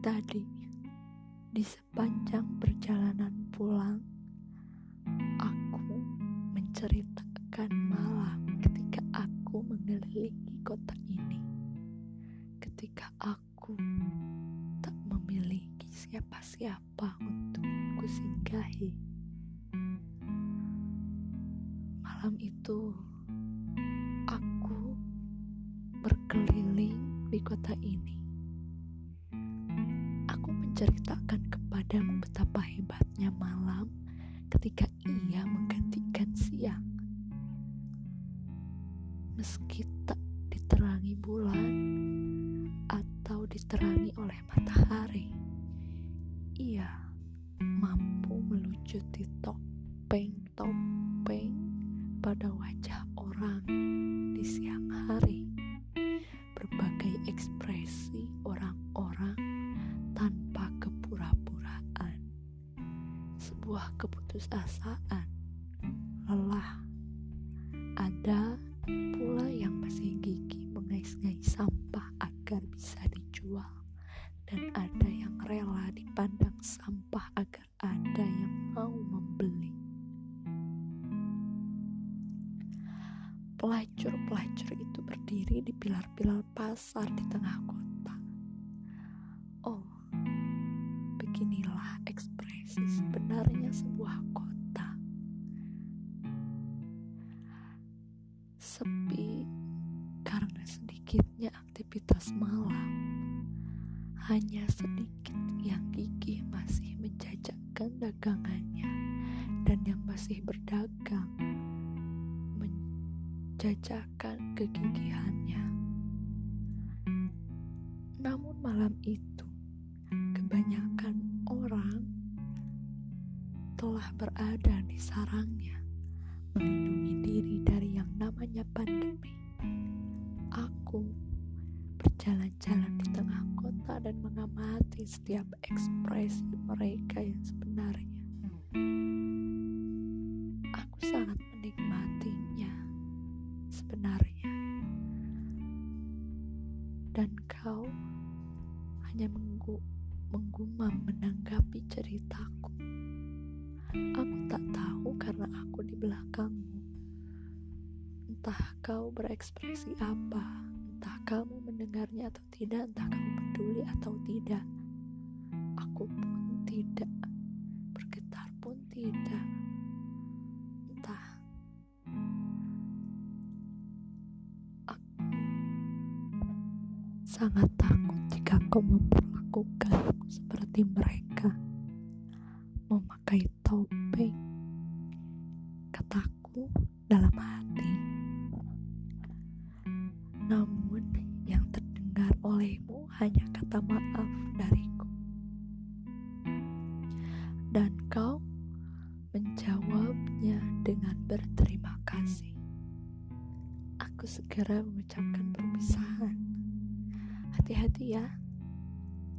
tadi, di sepanjang perjalanan pulang, aku menceritakan malam ketika aku mengelilingi kota ini. Ketika aku tak memiliki siapa-siapa untuk kusinggahi. Malam itu, aku berkeliling di kota ini menceritakan kepadamu betapa hebatnya malam ketika ia menggantikan siang. Meski tak diterangi bulan atau diterangi oleh matahari, ia mampu melucuti topeng-topeng pada wajah orang di siang keputusasaan, lelah. Ada pula yang masih gigih mengais-ngais sampah agar bisa dijual, dan ada yang rela dipandang sampah agar ada yang mau membeli. Pelacur-pelacur itu berdiri di pilar-pilar pasar di tengah kota. Oh, beginilah ekspresi sebenarnya sebuah kota. Sepi karena sedikitnya aktivitas malam. Hanya sedikit yang gigih masih menjajakan dagangannya dan yang masih berdagang menjajakan kegigihannya. Namun malam itu telah berada di sarangnya, melindungi diri dari yang namanya pandemi. Aku berjalan-jalan di tengah kota dan mengamati setiap ekspresi mereka yang sebenarnya. Aku sangat menikmatinya sebenarnya. Dan kau hanya menggu menggumam menanggapi ceritaku. Aku tak tahu karena aku di belakangmu. Entah kau berekspresi apa, entah kamu mendengarnya atau tidak, entah kamu peduli atau tidak. Aku pun tidak, bergetar pun tidak. Entah. Aku sangat takut jika kau memperlakukan seperti mereka topeng. Kataku dalam hati. Namun yang terdengar olehmu hanya kata maaf dariku. Dan kau menjawabnya dengan berterima kasih. Aku segera mengucapkan perpisahan. Hati-hati ya.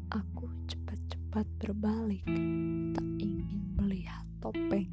Aku cepat-cepat berbalik, tak topeng